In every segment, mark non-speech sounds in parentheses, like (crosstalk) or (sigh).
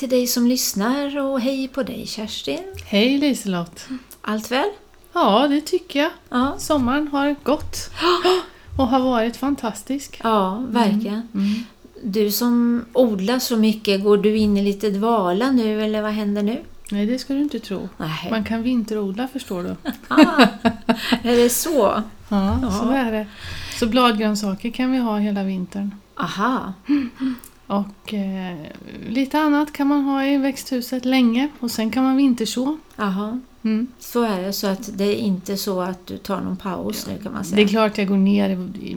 till dig som lyssnar och hej på dig Kerstin. Hej Liselott! Allt väl? Ja, det tycker jag. Ja, Sommaren har gått (gasps) och har varit fantastisk. ja verkligen. Mm. Du som odlar så mycket, går du in i lite dvala nu eller vad händer nu? Nej, det ska du inte tro. Nej. Man kan vinterodla förstår du. (laughs) Ah, är det så? Ja, Ja. så är det. Så bladgrönsaker kan vi ha hela vintern. Aha. Och eh, lite annat kan man ha i växthuset länge och sen kan man vinterså. Aha. Mm. Så är det, så att det är inte så att du tar någon paus nu kan man säga. Det är klart jag går ner i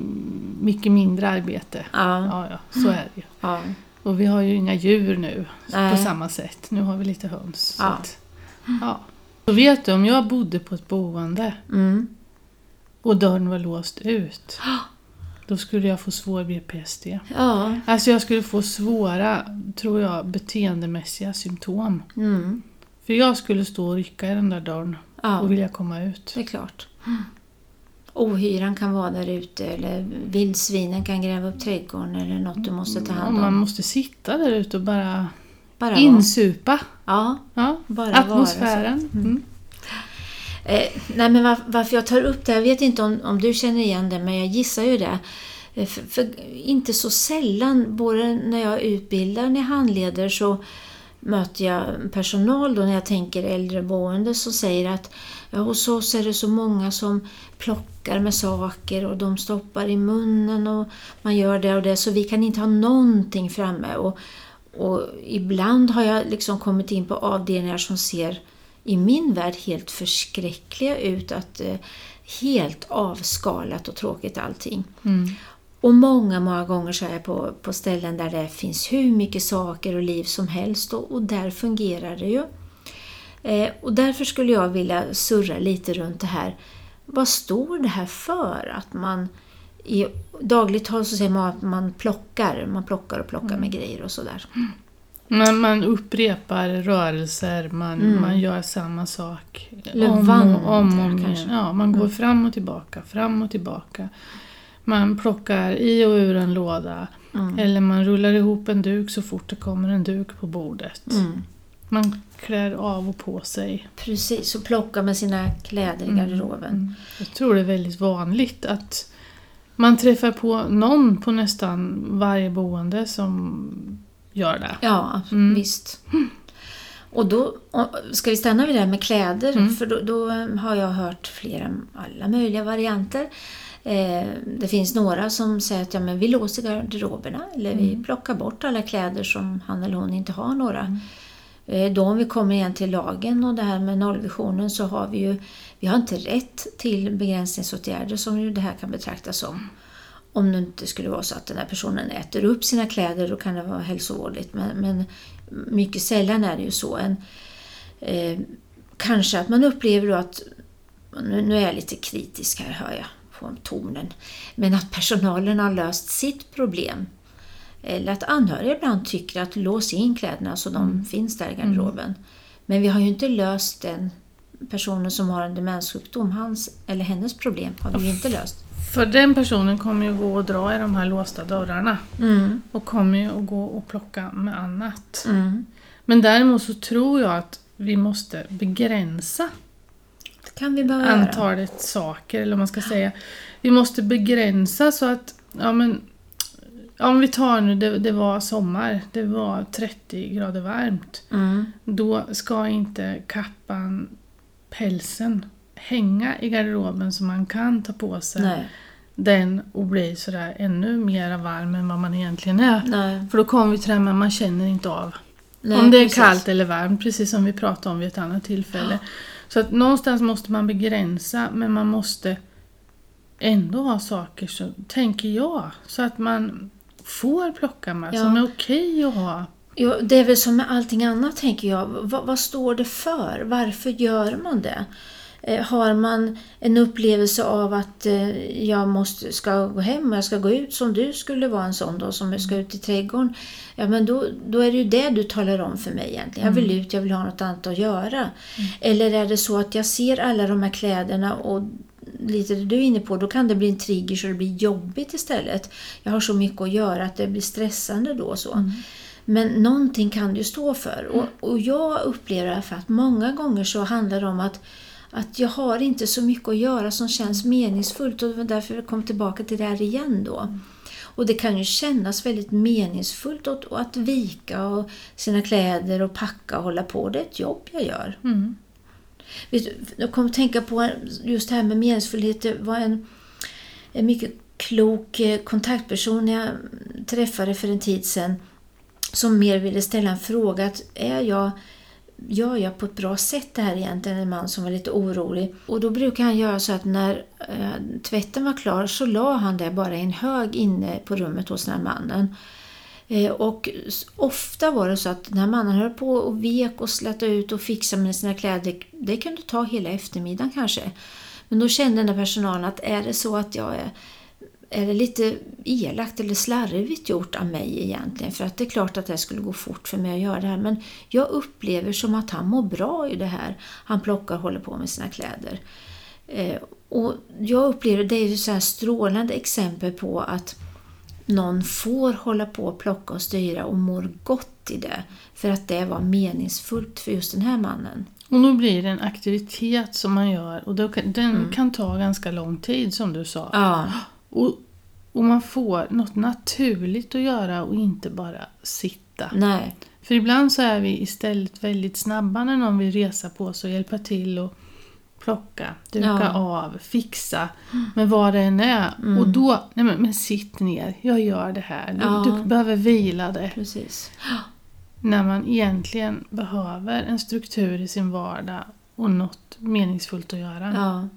mycket mindre arbete. Ja, Ja, ja, så är det ju. ja. Och vi har ju inga djur nu Nej. på samma sätt. Nu har vi lite höns. Så Ja. att, ja. Så vet du, om jag bodde på ett boende Mm. och dörren var låst ut, (gasps) då skulle jag få svår BPSD. Ja. Alltså jag skulle få svåra, tror jag, beteendemässiga symptom. Mm. För jag skulle stå och rycka i den där dörren ja, och vilja komma ut. det är klart. Ohyran kan vara där ute eller vildsvinen kan gräva upp trädgården eller något du måste ta hand man om. måste sitta där ute och bara Bara insupa Ja, ja, bara atmosfären. vara. Mm. Eh, nej men var, varför jag tar upp det, jag vet inte om, om du känner igen det, men jag gissar ju det. Eh, För, för inte så sällan, både när jag utbildar, när jag handleder, så möter jag personal då när jag tänker äldreboende som säger att ja, hos oss är det så många som plockar med saker och de stoppar i munnen och man gör det och det så vi kan inte ha någonting framme. Och, och ibland har jag liksom kommit in på avdelningar som ser i min värld helt förskräckliga ut. Att, eh, helt avskalat och tråkigt allting. Mm. Och många, många gånger så är jag på, på ställen där det finns hur mycket saker och liv som helst och, och där fungerar det ju. Eh, och därför skulle jag vilja surra lite runt det här. Vad står det här för? Att man i dagligt tal så säger man att man plockar, man plockar och plockar med grejer och sådär. Man, man upprepar rörelser, man, Mm. man gör samma sak. Eller om och om, om igen. kanske. Mm. Ja, man går fram och tillbaka, fram och tillbaka. Man plockar i och ur en låda. Mm. Eller man rullar ihop en duk så fort det kommer en duk på bordet. Mm. Man klär av och på sig. Precis, och plocka med sina kläder i garderoben. Mm. Jag tror det är väldigt vanligt att man träffar på någon på nästan varje boende som gör det. Ja, Mm. visst. Och då ska vi stanna vid det här med kläder, Mm. för då, då har jag hört flera, alla möjliga varianter. Eh, det finns några som säger att ja, men vi låser garderoberna eller vi Mm. plockar bort alla kläder som han eller hon inte har några. Eh, Då om vi kommer igen till lagen och det här med nollvisionen så har vi ju vi har inte rätt till begränsningsåtgärder som ju det här kan betraktas som. Om det inte skulle vara så att den här personen äter upp sina kläder, då kan det vara hälsovådligt. Men, men mycket sällan är det ju så. En, eh, kanske att man upplever då att, nu, nu är jag lite kritisk här hör jag på tonen, men att personalen har löst sitt problem. Eller att anhöriga ibland tycker att lås in kläderna så de finns där i garderoben. Men vi har ju inte löst den personen som har en demenssjukdom, hans eller hennes problem har vi ju inte löst. För den personen kommer ju gå och dra i de här låsta dörrarna. Mm. Och kommer ju att gå och plocka med annat. Mm. Men däremot så tror jag att vi måste begränsa Det kan vi behöva göra. antalet saker, eller vad man ska säga. Vi måste begränsa så att, ja men, om vi tar nu, det, det var sommar, det var 30 grader varmt. Mm. Då ska inte kappan, pälsen, hänga i garderoben så man kan ta på sig Nej. den och bli sådär ännu mer varm än vad man egentligen är. Nej. För då kommer vi till det här med att man känner inte av Nej, om det är precis. kallt eller varmt, precis som vi pratade om vid ett annat tillfälle. Så att någonstans måste man begränsa, men man måste ändå ha saker, så tänker jag, så att man får plocka med, Ja. som är okej att ha. Jo, det är väl som med allting annat tänker jag. Vad, vad står det för? Varför gör man det? Eh, Har man en upplevelse av att eh, jag måste, ska gå hem och jag ska gå ut som du skulle vara en sån då som ska ut i trädgården. Ja men då, då är det ju det du talar om för mig egentligen. Jag vill ut, jag vill ha något annat att göra. Eller är det så att jag ser alla de här kläderna och lite det du är inne på, då kan det bli en trigger så det blir jobbigt istället. Jag har så mycket att göra att det blir stressande då. så. Men någonting kan du stå för. Och, och jag upplever för att många gånger så handlar det om att, att jag har inte så mycket att göra som känns meningsfullt och det var därför jag kom tillbaka till det här igen då. Och det kan ju kännas väldigt meningsfullt att, att vika och sina kläder och packa och hålla på. Det är ett jobb jag gör. Mm. Jag kom att tänka på just det här med meningsfullhet. Det var en, en mycket klok eh, kontaktperson jag träffade för en tid sedan som mer ville ställa en fråga. Att är jag, gör jag på ett bra sätt det här egentligen? En man som var lite orolig. Och då brukar han göra så att när eh, tvätten var klar så la han det bara i en hög inne på rummet hos den här mannen. Eh, och ofta var det så att när mannen höll på och vek och släta ut och fixade med sina kläder, det kunde ta hela eftermiddagen kanske. Men då kände den där personalen att är det så att jag är är det lite elakt eller slarvigt gjort av mig egentligen? För att det är klart att det skulle gå fort för mig att göra det här. Men jag upplever som att han mår bra i det här. Han plockar och håller på med sina kläder. Eh, och jag upplever det är ju så här strålande exempel på att någon får hålla på och plocka och styra och mår gott i det. För att det var meningsfullt för just den här mannen. Och då blir det en aktivitet som man gör och den mm. kan ta ganska lång tid som du sa. Ja. Och, och man får något naturligt att göra och inte bara sitta. Nej. För ibland så är vi istället väldigt snabba när någon vill resa på sig och hjälpa till och plocka, duka ja. av, fixa med vad det än är. Mm. Och då, nej men, men, sitt ner, jag gör det här. Du, ja. du behöver vila det. Precis. När man egentligen behöver en struktur i sin vardag och något meningsfullt att göra. Ja.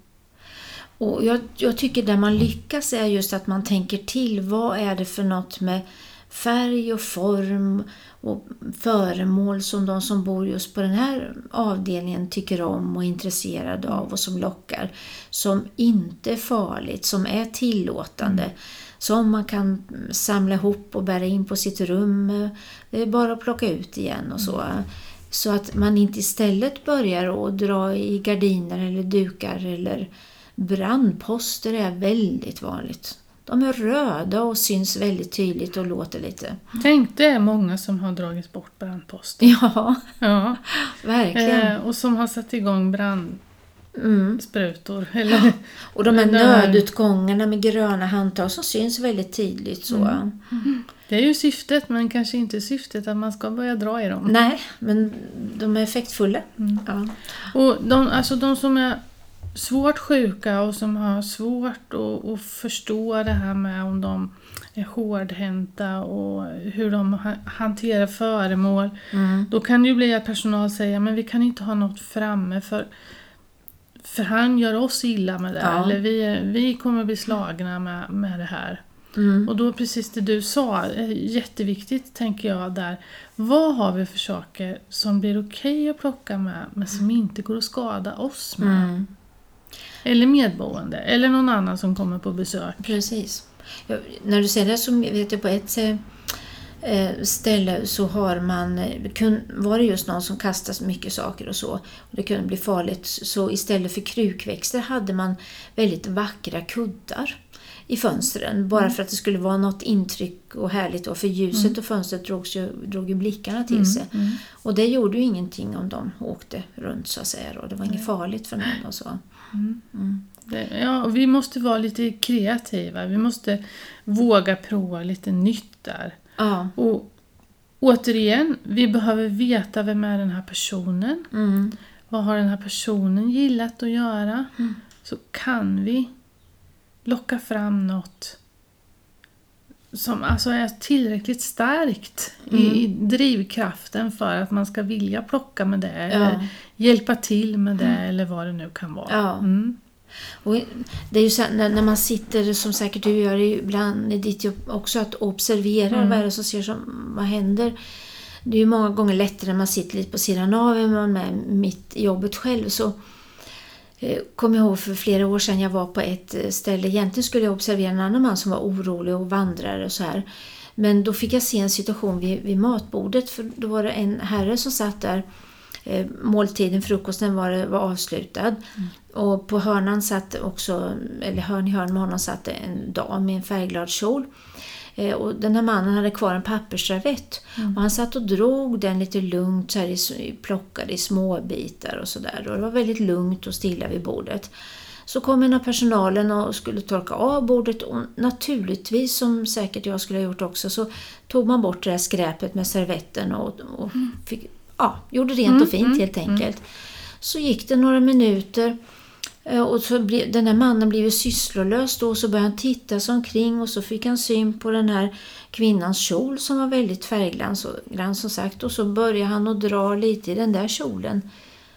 Och jag, jag tycker där man lyckas är just att man tänker till. Vad är det för något med färg och form och föremål som de som bor just på den här avdelningen tycker om och är intresserade av och som lockar. Som inte är farligt, som är tillåtande. Mm. Som man kan samla ihop och bära in på sitt rum. Det är bara att plocka ut igen och så. Mm. Så att man inte istället börjar att dra i gardiner eller dukar eller Brandposter är väldigt vanligt. De är röda och syns väldigt tydligt och låter lite. Tänk det är många som har dragit bort brandposter. Ja, ja. (laughs) verkligen. Eh, och som har satt igång brandsprutor. Mm. Eller, och de här (laughs) nödutgångarna med gröna handtag som syns väldigt tydligt. Så. Mm. Mm. Det är ju syftet men kanske inte syftet att man ska börja dra i dem. Nej, men de är effektfulla. Mm. Ja. Och de, alltså de som är svårt sjuka och som har svårt att, att förstå det här med om de är hårdhänta och hur de hanterar föremål. Mm. Då kan det ju bli att personal säger men vi kan inte ha något framme för, för han gör oss illa med det. Ja. Eller vi, vi kommer bli slagna med, med det här. Mm. Och då precis det du sa, jätteviktigt tänker jag där. Vad har vi för saker som blir okej okay att plocka med men som inte går att skada oss med? Mm. Eller medboende, eller någon annan som kommer på besök. Precis. Ja, när du säger det så vet jag på ett eh, ställe så har man, var det just någon som kastade mycket saker och så. Och det kunde bli farligt. Så istället för krukväxter hade man väldigt vackra kuddar i fönstren. Bara mm. för att det skulle vara något intryck och härligt. Och för ljuset mm. och fönstret drogs ju, drog ju blickarna till mm. sig. Mm. Och det gjorde ju ingenting om de åkte runt så att säga. Och det var inget farligt för någon. Och så. Mm. Mm. Det, ja, vi måste vara lite kreativa. Vi måste våga prova lite nytt där. Ja. Och återigen, vi behöver veta vem är den här personen. Mm. Vad har den här personen gillat att göra? Mm. Så kan vi locka fram något som alltså är tillräckligt starkt mm. i drivkraften för att man ska vilja plocka med det ja. eller hjälpa till med det mm. eller vad det nu kan vara. Ja. Mm. Och det är ju så när, när, man sitter, som säkert du gör ibland i ditt jobb också, att observera mm. vad är det som ser som, vad händer. Det är ju många gånger lättare när man sitter lite på sidan av än man med mitt i jobbet själv. Så Eh, kommer ihåg för flera år sedan jag var på ett eh, ställe. Egentligen skulle jag observera en annan man som var orolig och vandrare och så här. Men då fick jag se en situation vid, vid matbordet för då var det en herre som satt där. Eh, måltiden, frukosten var, var avslutad. Mm. Och på hörnan satt också, eller hörn i hörn med honom satt en dam med en färgglad kjol. Eh, och den här mannen hade kvar en pappersservett och han satt och drog den lite lugnt, så här, i- plockade i små bitar och sådär. Och det var väldigt lugnt och stilla vid bordet. Så kom en av personalen och skulle torka av bordet och naturligtvis, som säkert jag skulle ha gjort också, så tog man bort det där skräpet med servetten och, och fick, ja, gjorde rent och fint helt enkelt. Så gick det några minuter och så blev, den här mannen blev ju sysslolös då och så började han titta sig omkring och så fick han syn på den här kvinnans kjol som var väldigt färggrann grann som sagt och så började han att dra lite i den där kjolen.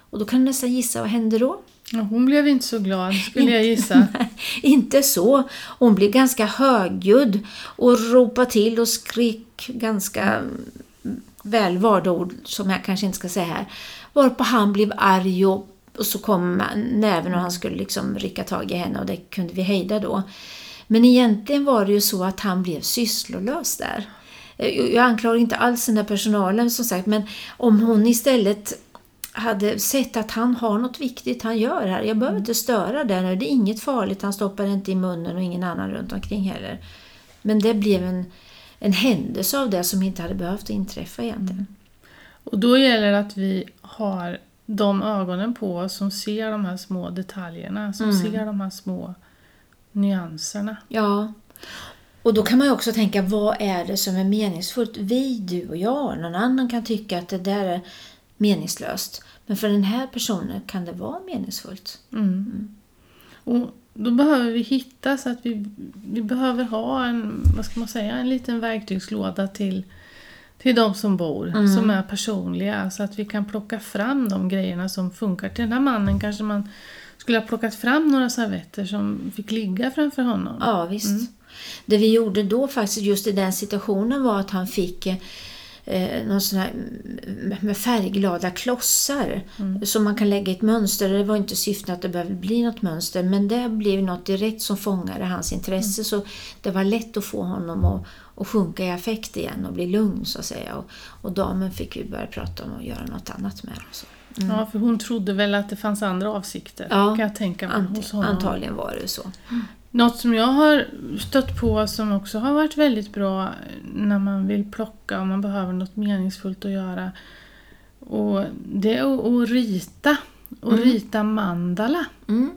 Och då kan du nästan gissa vad hände då? Ja, hon blev inte så glad skulle jag gissa. (laughs) Inte så. Hon blev ganska högljudd och ropade till och skrek ganska mm, väl valda ord som jag kanske inte ska säga här. Varpå han blev arg och, och så kom näven och han skulle liksom rycka tag i henne och det kunde vi hejda då. Men egentligen var det ju så att han blev sysslolös där. Eh, jag anklagar inte alls den där personalen som sagt men om hon istället hade sett att han har något viktigt han gör här. Jag behöver inte störa det nu. Det är inget farligt. Han stoppar inte i munnen och ingen annan runt omkring heller. Men det blev en, en händelse av det som inte hade behövt inträffa egentligen. Och då gäller det att vi har de ögonen på oss som ser de här små detaljerna, som Mm. ser de här små nyanserna. Ja. Och då kan man ju också tänka, vad är det som är meningsfullt? Vi, du och jag, någon annan kan tycka att det där är meningslöst. Men för den här personen kan det vara meningsfullt. Mm. Och då behöver vi hitta så att vi, vi behöver ha en, vad ska man säga, en liten verktygslåda till, till de som bor, som är personliga. Så att vi kan plocka fram de grejerna som funkar. Till den här mannen kanske man skulle ha plockat fram några servetter som fick ligga framför honom. Ja, visst. Det vi gjorde då faktiskt just i den situationen var att han fick eh, någon sån här mm, med färgglada klossar som man kan lägga i ett mönster. Det var inte syftet att det behövde bli något mönster men det blev något direkt som fångade hans intresse så det var lätt att få honom att, att sjunka i affekt igen och bli lugn så att säga. Och, och damen fick ju börja prata om att göra något annat med och Så. Ja, för hon trodde väl att det fanns andra avsikter, Ja, kan jag tänka mig, hos Ant, honom. antagligen var det så. Något som jag har stött på som också har varit väldigt bra när man vill plocka och man behöver något meningsfullt att göra. Och det är att, att rita. Och rita mandala. Mm.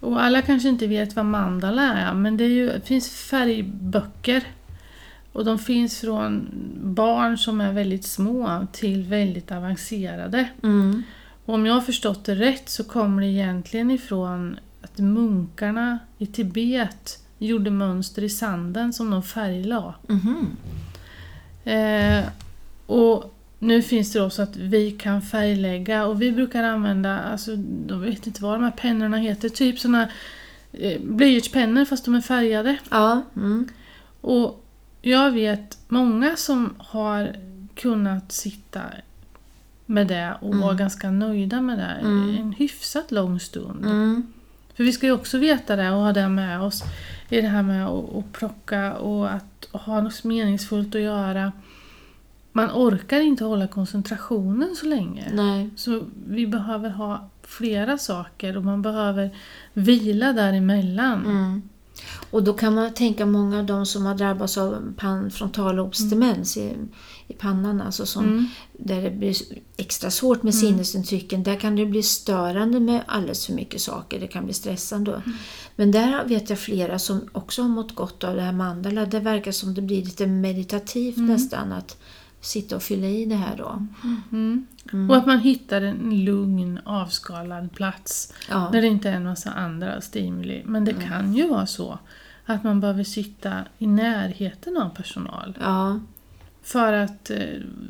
Och alla kanske inte vet vad mandala är, men det, ju, det finns färgböcker. Och de finns från barn som är väldigt små till väldigt avancerade. Mm. Och om jag har förstått det rätt så kommer det egentligen ifrån att munkarna i Tibet gjorde mönster i sanden som de färglade. Mhm. Eh, och nu finns det också att vi kan färglägga och vi brukar använda, alltså, jag vet inte vad de här pennorna heter, typ såna eh, blyertspennor fast de är färgade. Ja. Mm. Och jag vet många som har kunnat sitta med det och vara ganska nöjda med det en hyfsat lång stund. Mm. För vi ska ju också veta det och ha det med oss i det här med att, att plocka och att ha något meningsfullt att göra. Man orkar inte hålla koncentrationen så länge. Nej. Så vi behöver ha flera saker och man behöver vila däremellan. Mm. Och då kan man tänka många av de som har drabbats av pan, frontallobsdemens i, i pannan, alltså som, Mm. där det blir extra svårt med sinnesintrycken, där kan det bli störande med alldeles för mycket saker, det kan bli stressande. Men där vet jag flera som också har mått gott av det här mandala, det verkar som det blir lite meditativt nästan att sitta och fylla i det här då. Mm. Och att man hittar en lugn, avskalad plats Ja. där det inte är en massa andra stimuli. Men det kan ju vara så att man behöver sitta i närheten av personal. Ja, För att, eh,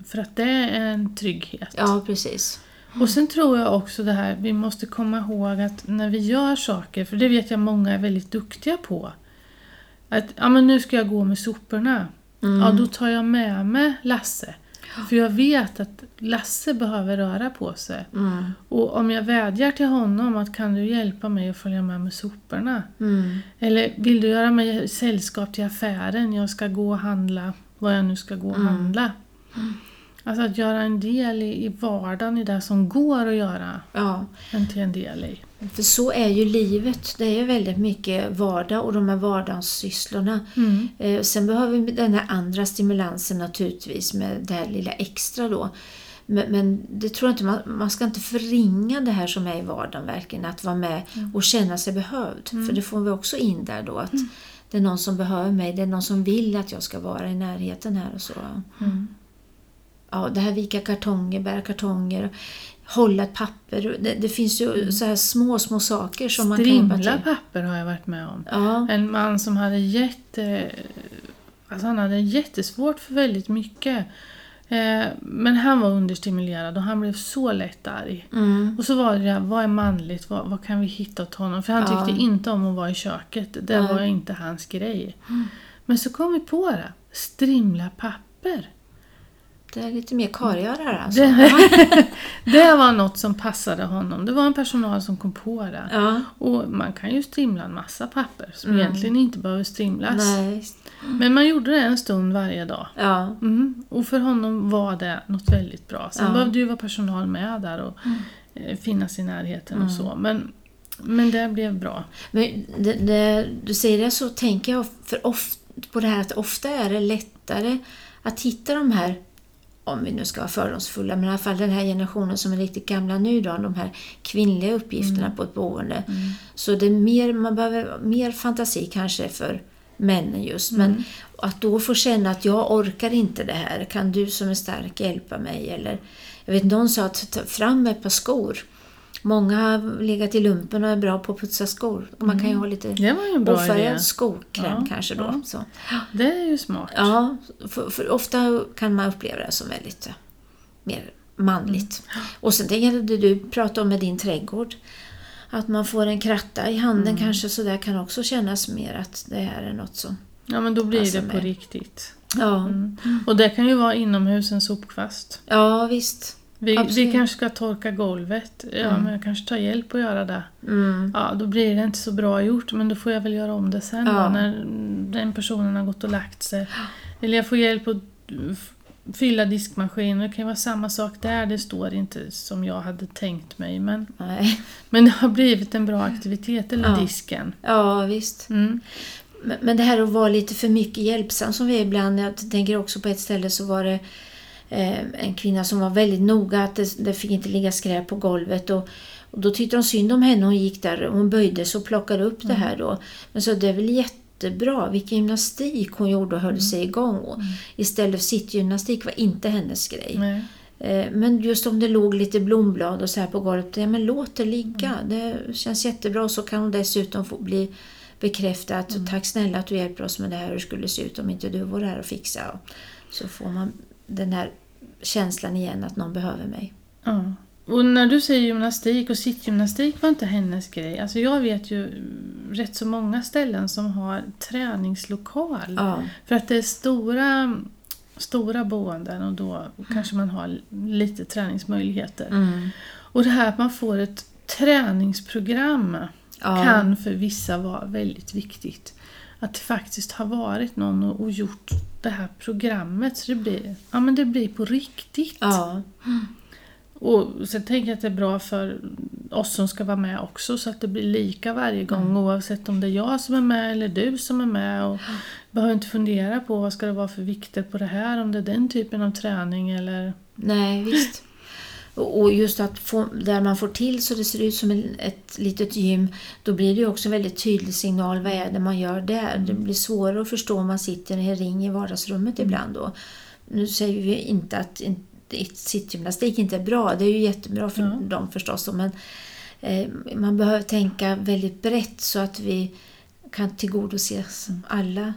för att det är en trygghet. ja precis. Och sen tror jag också det här, vi måste komma ihåg att när vi gör saker, för det vet jag många är väldigt duktiga på. Att ja, men nu ska jag gå med soporna. Ja, då tar jag med mig Lasse. För jag vet att Lasse behöver röra på sig. Mm. Och om jag vädjar till honom att kan du hjälpa mig att följa med med soporna? Mm. Eller vill du göra mig sällskap till affären? Jag ska gå och handla vad jag nu ska gå och handla. Alltså att göra en del i, i vardagen, i det som går att göra, Ja, till en del i. för så är ju livet. Det är ju väldigt mycket vardag och de här vardagssysslorna. Mm. Eh, sen behöver vi den här andra stimulansen naturligtvis med det här lilla extra då. Men, men det tror jag inte, man, man ska inte förringa det här som är i vardagen verkligen, att vara med och känna sig behövd. För det får vi också in där då, att det är någon som behöver mig, det är någon som vill att jag ska vara i närheten här och så. Mm. Ja, det här vika kartonger, bära kartonger, hålla ett papper. Det, det finns ju så här små, små saker som man kan hjälpa Strimla till. papper har jag varit med om. Ja, En man som hade jätte... Alltså han hade jättesvårt för väldigt mycket. Eh, men han var understimulerad och han blev så lätt arg. mm, Och så var det där, vad är manligt? Vad, vad kan vi hitta åt honom? För han Ja. tyckte inte om att vara i köket. Det Nej. var inte hans grej. Men så kom vi på det. Strimla papper. Det är lite mer karlgörare alltså. Det, (laughs) det var något som passade honom. Det var en personal som kom på det. Ja, Och man kan ju strimla en massa papper som egentligen inte behöver strimlas. Mm. nej, Men man gjorde det en stund varje dag. ja, Mm. Och för honom var det något väldigt bra. Sen Ja. behövde ju vara personal med där och eh, finnas i närheten och så. Men, men det blev bra. Men det, det, du säger det så tänker jag för ofta, på det här att ofta är det lättare att hitta de här, om vi nu ska vara fördomsfulla, men i alla fall den här generationen som är riktigt gamla nu då, de här kvinnliga uppgifterna på ett boende. Så det mer, man behöver mer fantasi kanske för männen just. Men att då få känna att jag orkar inte det här, kan du som är stark hjälpa mig? Eller, jag vet någon sa att ta fram ett par skor. Många har legat i lumpen och är bra på att putsa skor. Man kan ju ha lite ofärgad skokräm Ja, kanske då. ja. Så. Det är ju smart. Ja, för, för ofta kan man uppleva det som väldigt eh, mer manligt. Mm. Och sen det du pratade om med din trädgård. Att man får en kratta i handen Mm. kanske så där kan också kännas mer att det här är något som... Ja men då blir det på mig. riktigt. Ja, Mm. Och det kan ju vara inomhus en sopkvast. ja visst. Vi, vi kanske ska torka golvet. Ja, Mm. men jag kanske tar hjälp att göra det. Mm. Ja, då blir det inte så bra gjort, men då får jag väl göra om det sen Ja. då, när den personen har gått och lagt sig. Eller jag får hjälp att fylla diskmaskinen. Det kan ju vara samma sak där. Det står inte som jag hade tänkt mig. Men, Nej. men det har blivit en bra aktivitet, eller Ja. disken. Ja, visst. Mm. Men- det här att vara lite för mycket hjälpsam som vi är ibland. Jag tänker också på ett ställe så var det en kvinna som var väldigt noga att det, det fick inte ligga skräp på golvet. Och, och då tyckte de synd om henne. Hon gick där hon böjde sig och plockade upp det här då. Men så det är väl jättebra vilken gymnastik hon gjorde och höll sig igång. Och Istället för sittgymnastik var inte hennes grej. Nej. Eh, Men just om det låg lite blomblad och så här på golvet, ja men låt det ligga. Det känns jättebra och så kan hon dessutom få bli bekräftad att tack snälla att du hjälper oss med det här, hur skulle det se ut om inte du var här och fixa. Och Så får man den här känslan igen att någon behöver mig. Ja. Och när du säger gymnastik och sittgymnastik var inte hennes grej. Alltså jag vet ju rätt så många ställen som har träningslokal. Ja, För att det är stora, stora boenden och då kanske man har lite träningsmöjligheter. mm. Och det här att man får ett träningsprogram ja. kan för vissa vara väldigt viktigt. Att det faktiskt har varit någon och, och gjort det här programmet så det blir, ja, men det blir på riktigt. ja. Och sen tänker jag att det är bra för oss som ska vara med också så att det blir lika varje gång Mm. oavsett om det är jag som är med eller du som är med. Och behöver inte fundera på vad ska det vara för vikter på det här, om det är den typen av träning eller... Nej, visst. Och just att få, där man får till så det ser ut som en- ett litet gym, då blir det ju också en väldigt tydlig signal. Vad är det man gör där? Det blir svårare att förstå om man sitter i en ring i vardagsrummet ibland då. Nu säger vi inte att sittgymnastik inte är bra, det är ju jättebra för Ja. dem förstås. Men eh, man behöver tänka väldigt brett så att vi kan tillgodose alla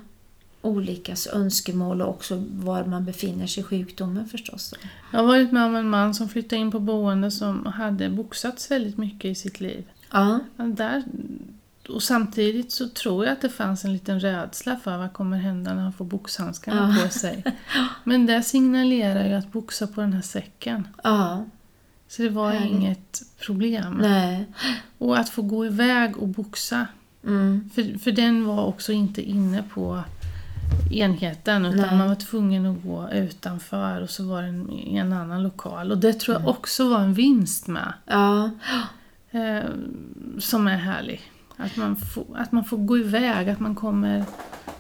olikas önskemål och också var man befinner sig i sjukdomen förstås. Jag har varit med om en man som flyttade in på boende som hade boxats väldigt mycket i sitt liv. Ja, Där, och samtidigt så tror jag att det fanns en liten rädsla för vad kommer hända när han får boxhandskarna Ja. på sig. (laughs) Men det signalerar ju att boxa på den här säcken. ja, Så det var Härligt. inget problem. nej. Och att få gå iväg och boxa. Mm. För, för den var också inte inne på enheten utan Nej. man var tvungen att gå utanför och så var det en, i en annan lokal. Och det tror Mm. jag också var en vinst med. Ja, Eh, som är härlig. Att man, får, att man får gå iväg, att man kommer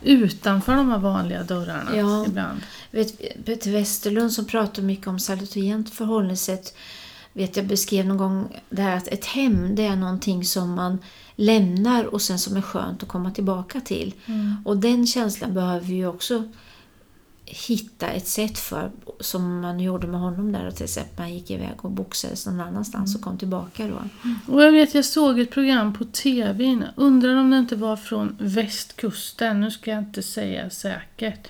utanför de här vanliga dörrarna Ja. ibland. vet, Peter Westerlund som pratar mycket om salutogent förhållningssätt vet jag beskrev någon gång det här att ett hem det är någonting som man lämnar och sen som är skönt att komma tillbaka till. Och den känslan behöver vi också hitta ett sätt för som man gjorde med honom där till exempel man gick iväg och boxades någon annanstans och kom tillbaka då. Och jag vet, jag såg ett program på TV, undrar om det inte var från västkusten, nu ska jag inte säga säkert.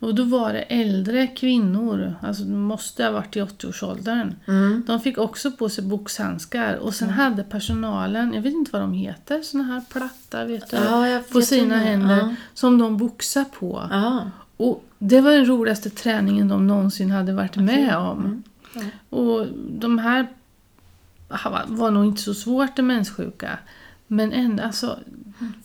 Och då var det äldre kvinnor, alltså de måste ha varit i 80-årsåldern. Mm. De fick också på sig boxhandskar och sen hade personalen, jag vet inte vad de heter, såna här platta vet du, Ja, på sina inte. händer Ja. som de boxar på. Ja. Och det var den roligaste träningen de någonsin hade varit med om. Mm. Och de här var nog inte så svårt demenssjuka. Men ändå, alltså,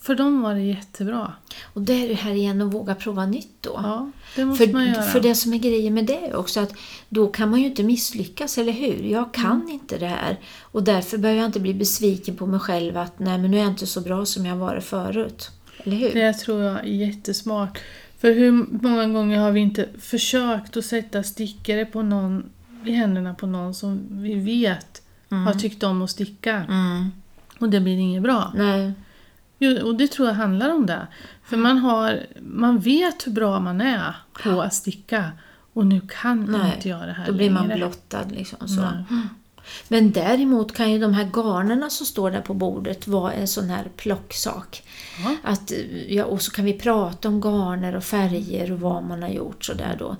för dem var det jättebra. Och det är det här igen att våga prova nytt då. Ja, det måste man För, göra. för det som är grejen med det är också att då kan man ju inte misslyckas, eller hur? Jag kan Mm. inte det här. Och därför behöver jag inte bli besviken på mig själv att nej men nu är jag inte så bra som jag varit förut. Eller hur? Det tror jag är jättesmart. För hur många gånger har vi inte försökt att sätta stickare på någon, i händerna på någon som vi vet har tyckt om att sticka. Mm. Och det blir inget bra. Nej. Jo, och det tror jag handlar om det. För man, har, man vet hur bra man är på att sticka. Och nu kan Nej, inte jag det här Då blir man längre. blottad liksom så. Men däremot kan ju de här garnerna som står där på bordet vara en sån här plocksak. Ja. Att, ja, och så kan vi prata om garner och färger och vad man har gjort sådär då.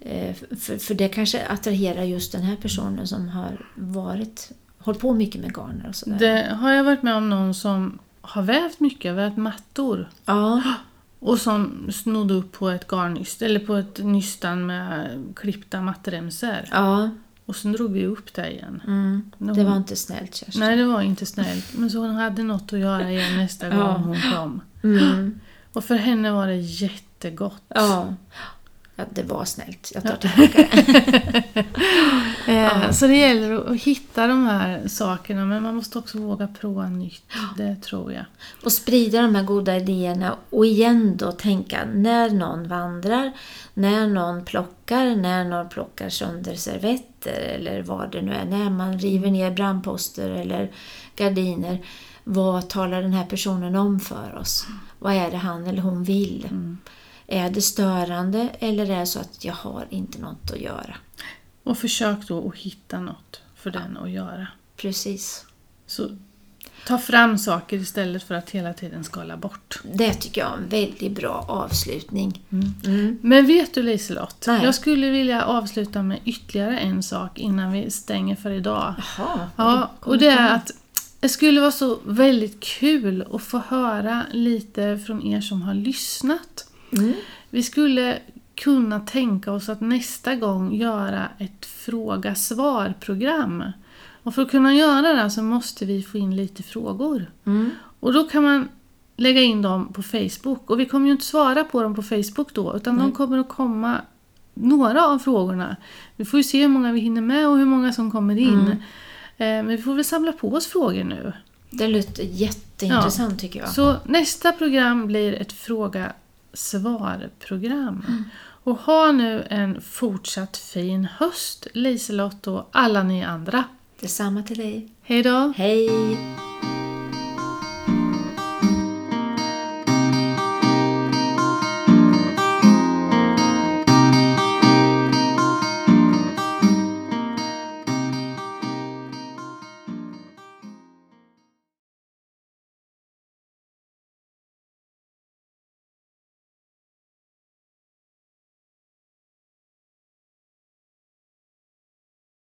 Eh, För, för det kanske attraherar just den här personen som har varit, hållit på mycket med garner och sådär. Det har jag varit med om någon som har vävt mycket, vävt mattor. Ja, Och som snodde upp på ett garnnyst, eller på ett nystan med klippta mattremsor. ja Och sen drog vi upp det igen. mm. När det hon- var inte snällt Kerstin. Nej, det var inte snällt. Men så hon hade något att göra igen nästa gång Ja. hon kom. Mm. Och för henne var det jättegott. Ja. Ja, det var snällt. Jag tar tillbaka det. (laughs) Eh, Så det gäller att- hitta de här sakerna men man måste också våga prova nytt. Det tror jag. Och sprida de här goda idéerna och igen då tänka när någon vandrar, när någon plockar, när någon plockar sönder servetter eller vad det nu är, när man river ner brandposter eller gardiner. Vad talar den här personen om för oss? Vad är det han eller hon vill? Är det störande eller är det så att jag har inte något att göra? Och försök då att hitta något för den att göra. Precis. Så ta fram saker istället för att hela tiden skala bort. Det tycker jag är en väldigt bra avslutning. Mm. Men vet du Liselott? Nej. Jag skulle vilja avsluta med ytterligare en sak innan vi stänger för idag. Jaha. Ja, och det är att det skulle vara så väldigt kul att få höra lite från er som har lyssnat. Mm. Vi skulle kunna tänka oss att nästa gång göra ett fråga-svar-program. Och för att kunna göra det så måste vi få in lite frågor. Mm. Och då kan man lägga in dem på Facebook. Och vi kommer ju inte svara på dem på Facebook då, utan de kommer att komma några av frågorna. Vi får ju se hur många vi hinner med och hur många som kommer in. Eh, Men vi får väl samla på oss frågor nu. Det låter jätteintressant tycker jag. Så nästa program blir ett fråga-svar-program. Och ha nu en fortsatt fin höst, Liselott och alla ni andra. Detsamma till dig. Hej då! Hej!